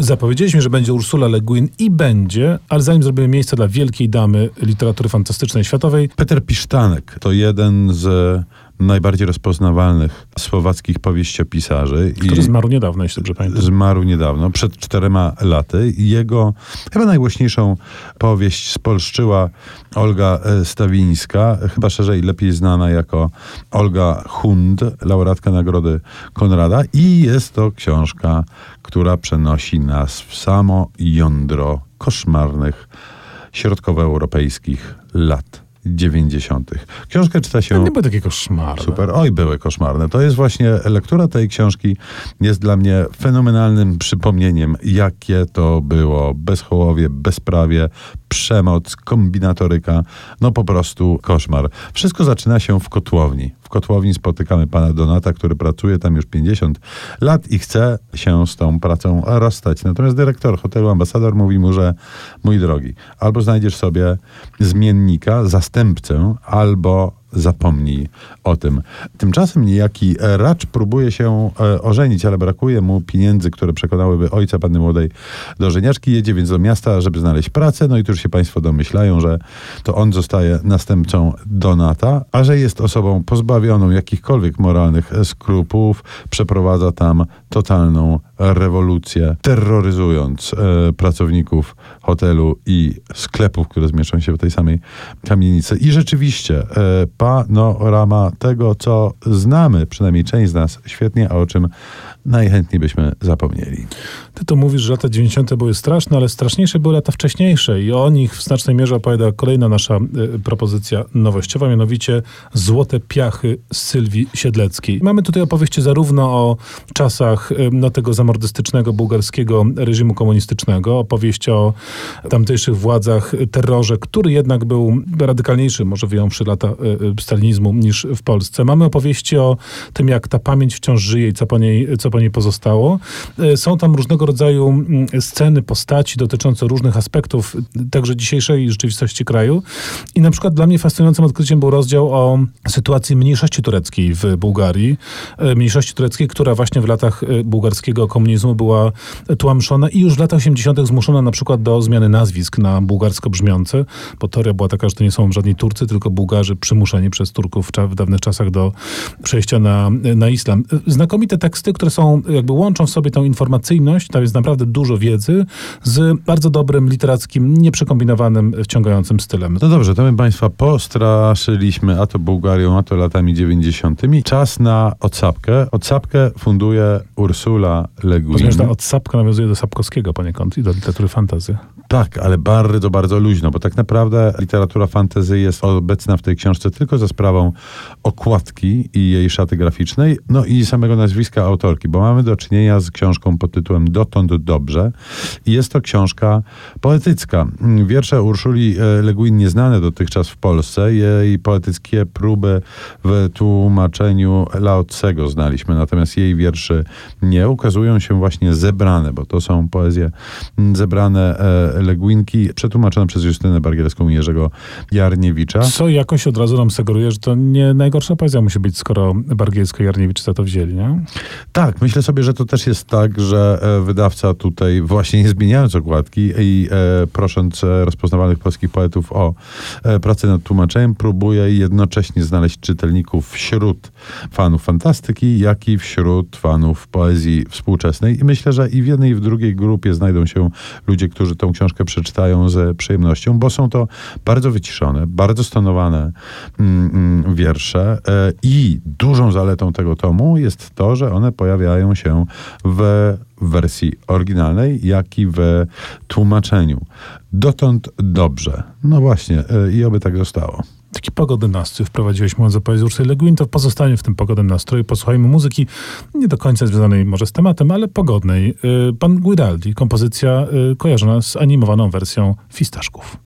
Zapowiedzieliśmy, że będzie Ursula Le Guin i będzie, ale zanim zrobimy miejsce dla wielkiej damy literatury fantastycznej światowej. Peter Pisztanek to jeden z najbardziej rozpoznawalnych słowackich powieściopisarzy. Który zmarł niedawno, jeśli dobrze pamiętam. Zmarł niedawno, przed czterema laty. Jego chyba najgłośniejszą powieść spolszczyła Olga e, Stawińska, chyba szerzej lepiej znana jako Olga Hund, laureatka Nagrody Konrada. I jest to książka, która przenosi nas w samo jądro koszmarnych środkowoeuropejskich lat 90. Książkę czyta się. To nie były takie koszmarne. Super. Oj, były koszmarne. To jest właśnie lektura tej książki jest dla mnie fenomenalnym przypomnieniem, jakie to było bezchołowie, bezprawie, przemoc, kombinatoryka. No po prostu koszmar. Wszystko zaczyna się w kotłowni. Kotłowni spotykamy pana Donata, który pracuje tam już 50 lat i chce się z tą pracą rozstać. Natomiast dyrektor hotelu ambasador mówi mu, że mój drogi, albo znajdziesz sobie zmiennika, zastępcę, albo zapomnij o tym. Tymczasem niejaki racz próbuje się e, ożenić, ale brakuje mu pieniędzy, które przekonałyby ojca panny młodej do żeniaczki. Jedzie więc do miasta, żeby znaleźć pracę. No i tu już się państwo domyślają, że to on zostaje następcą Donata, a że jest osobą pozbawioną jakichkolwiek moralnych skrupułów, przeprowadza tam totalną rewolucję, terroryzując e, pracowników hotelu i sklepów, które zmieszczą się w tej samej kamienicy. I rzeczywiście e, panorama tego, co znamy, przynajmniej część z nas świetnie, a o czym najchętniej byśmy zapomnieli. Ty to mówisz, że lata 90. były straszne, ale straszniejsze były lata wcześniejsze i o nich w znacznej mierze opowiada kolejna nasza y, propozycja nowościowa, mianowicie Złote Piachy z Sylwii Siedleckiej. Mamy tutaj opowieści zarówno o czasach y, no, tego zamordystycznego bułgarskiego reżimu komunistycznego, opowieść o tamtejszych władzach, terrorze, który jednak był radykalniejszy, może wyjąwszy lata y, y stalinizmu, niż w Polsce. Mamy opowieści o tym, jak ta pamięć wciąż żyje i co po niej, co po niej pozostało. Y, są tam różnego rodzaju sceny, postaci dotyczące różnych aspektów także dzisiejszej rzeczywistości kraju. I na przykład dla mnie fascynującym odkryciem był rozdział o sytuacji mniejszości tureckiej w Bułgarii. E, mniejszości tureckiej, która właśnie w latach e, bułgarskiego komunizmu była tłamszona i już w latach 80. zmuszona na przykład do zmiany nazwisk na bułgarsko brzmiące, bo teoria była taka, że to nie są żadni Turcy, tylko Bułgarzy przymuszeni przez Turków w dawnych czasach do przejścia na, na islam. Znakomite teksty, które są, jakby łączą w sobie tą informacyjność, tam jest naprawdę dużo wiedzy z bardzo dobrym, literackim, nieprzekombinowanym, wciągającym stylem. No dobrze, to my Państwa postraszyliśmy, a to Bułgarią, a to latami 90. Czas na odsapkę. Odsapkę funduje Ursula Le Guin. Rozumiem, że ta odsapka nawiązuje do Sapkowskiego poniekąd i do literatury fantazy. Tak, ale bardzo, bardzo luźno, bo tak naprawdę literatura fantazy jest obecna w tej książce tylko za sprawą okładki i jej szaty graficznej, no i samego nazwiska autorki, bo mamy do czynienia z książką pod tytułem Dotąd dobrze i jest to książka poetycka. Wiersze Urszuli e, Le Guin nieznane dotychczas w Polsce, jej poetyckie próby w tłumaczeniu Laocego znaliśmy, natomiast jej wierszy nie ukazują się właśnie zebrane, bo to są poezje zebrane e, Legwinki, przetłumaczone przez Justynę Bargielską i Jerzego Jarniewicza. Co jakoś od razu nam sugeruje, że to nie najgorsza poezja musi być, skoro Bargielsko i Jarniewicz za to wzięli, nie? Tak, myślę sobie, że to też jest tak, że e, wydawca tutaj właśnie nie zmieniając okładki i e, prosząc e, rozpoznawalnych polskich poetów o e, pracę nad tłumaczeniem, próbuje jednocześnie znaleźć czytelników wśród fanów fantastyki, jak i wśród fanów poezji współczesnej. I myślę, że i w jednej i w drugiej grupie znajdą się ludzie, którzy tą książkę książkę przeczytają z przyjemnością, bo są to bardzo wyciszone, bardzo stonowane mm, mm, wiersze e, i dużą zaletą tego tomu jest to, że one pojawiają się w wersji oryginalnej, jak i w tłumaczeniu. Dotąd dobrze. No właśnie, e, i oby tak zostało taki pogodny nastrój wprowadziłeś mówiąc o poezji Ursula Le Guin, to pozostanie w tym pogodnym nastroju. Posłuchajmy muzyki nie do końca związanej może z tematem, ale pogodnej. Y, pan Guidaldi, kompozycja y, kojarzona z animowaną wersją Fistaszków.